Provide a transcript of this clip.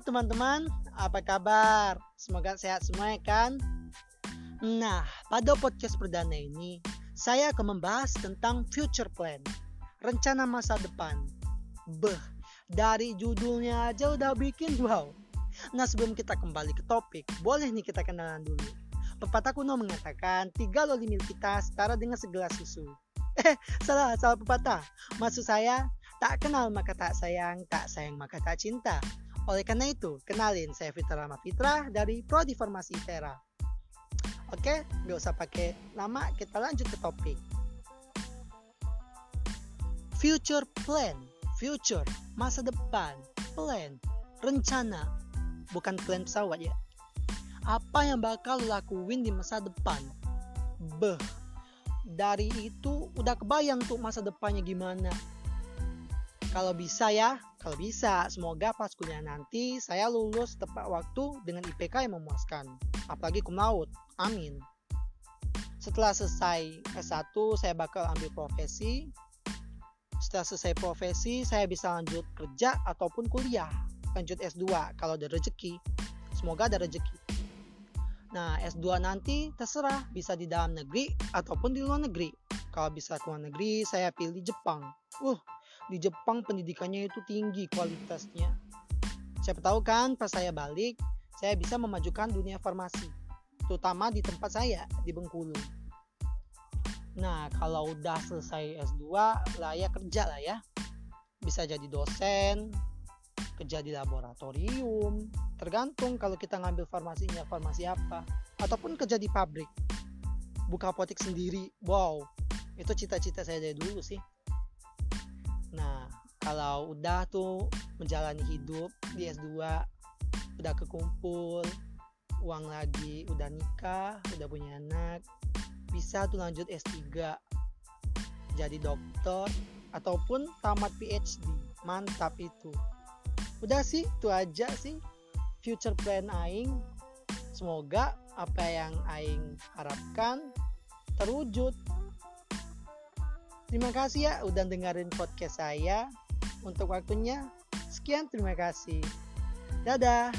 teman-teman, apa kabar? Semoga sehat semua ya kan? Nah, pada podcast perdana ini, saya akan membahas tentang future plan, rencana masa depan. Beh, dari judulnya aja udah bikin wow. Nah, sebelum kita kembali ke topik, boleh nih kita kenalan dulu. Pepatah kuno mengatakan, tiga loli milik kita setara dengan segelas susu. Eh, salah, salah pepatah. Maksud saya, tak kenal maka tak sayang, tak sayang maka tak cinta. Oleh karena itu, kenalin saya Fitra Rama Fitra dari Prodi Farmasi Tera. Oke, nggak usah pakai lama, kita lanjut ke topik. Future plan, future, masa depan, plan, rencana, bukan plan pesawat ya. Apa yang bakal lakuin di masa depan? Beh, dari itu udah kebayang tuh masa depannya gimana kalau bisa ya, kalau bisa, semoga pas kuliah nanti saya lulus tepat waktu dengan IPK yang memuaskan. Apalagi cum laude. Amin. Setelah selesai S1, saya bakal ambil profesi. Setelah selesai profesi, saya bisa lanjut kerja ataupun kuliah. Lanjut S2 kalau ada rezeki. Semoga ada rezeki. Nah, S2 nanti terserah bisa di dalam negeri ataupun di luar negeri. Kalau bisa ke luar negeri, saya pilih Jepang. Uh, di Jepang pendidikannya itu tinggi kualitasnya. Siapa tahu kan pas saya balik, saya bisa memajukan dunia farmasi, terutama di tempat saya di Bengkulu. Nah, kalau udah selesai S2, layak kerja lah ya. Bisa jadi dosen, kerja di laboratorium, tergantung kalau kita ngambil farmasinya farmasi apa, ataupun kerja di pabrik, buka apotek sendiri. Wow, itu cita-cita saya dari dulu sih kalau udah tuh menjalani hidup di S2 udah kekumpul uang lagi udah nikah udah punya anak bisa tuh lanjut S3 jadi dokter ataupun tamat PhD mantap itu. Udah sih itu aja sih future plan aing. Semoga apa yang aing harapkan terwujud terima kasih ya udah dengerin podcast saya untuk waktunya. Sekian, terima kasih. Dadah.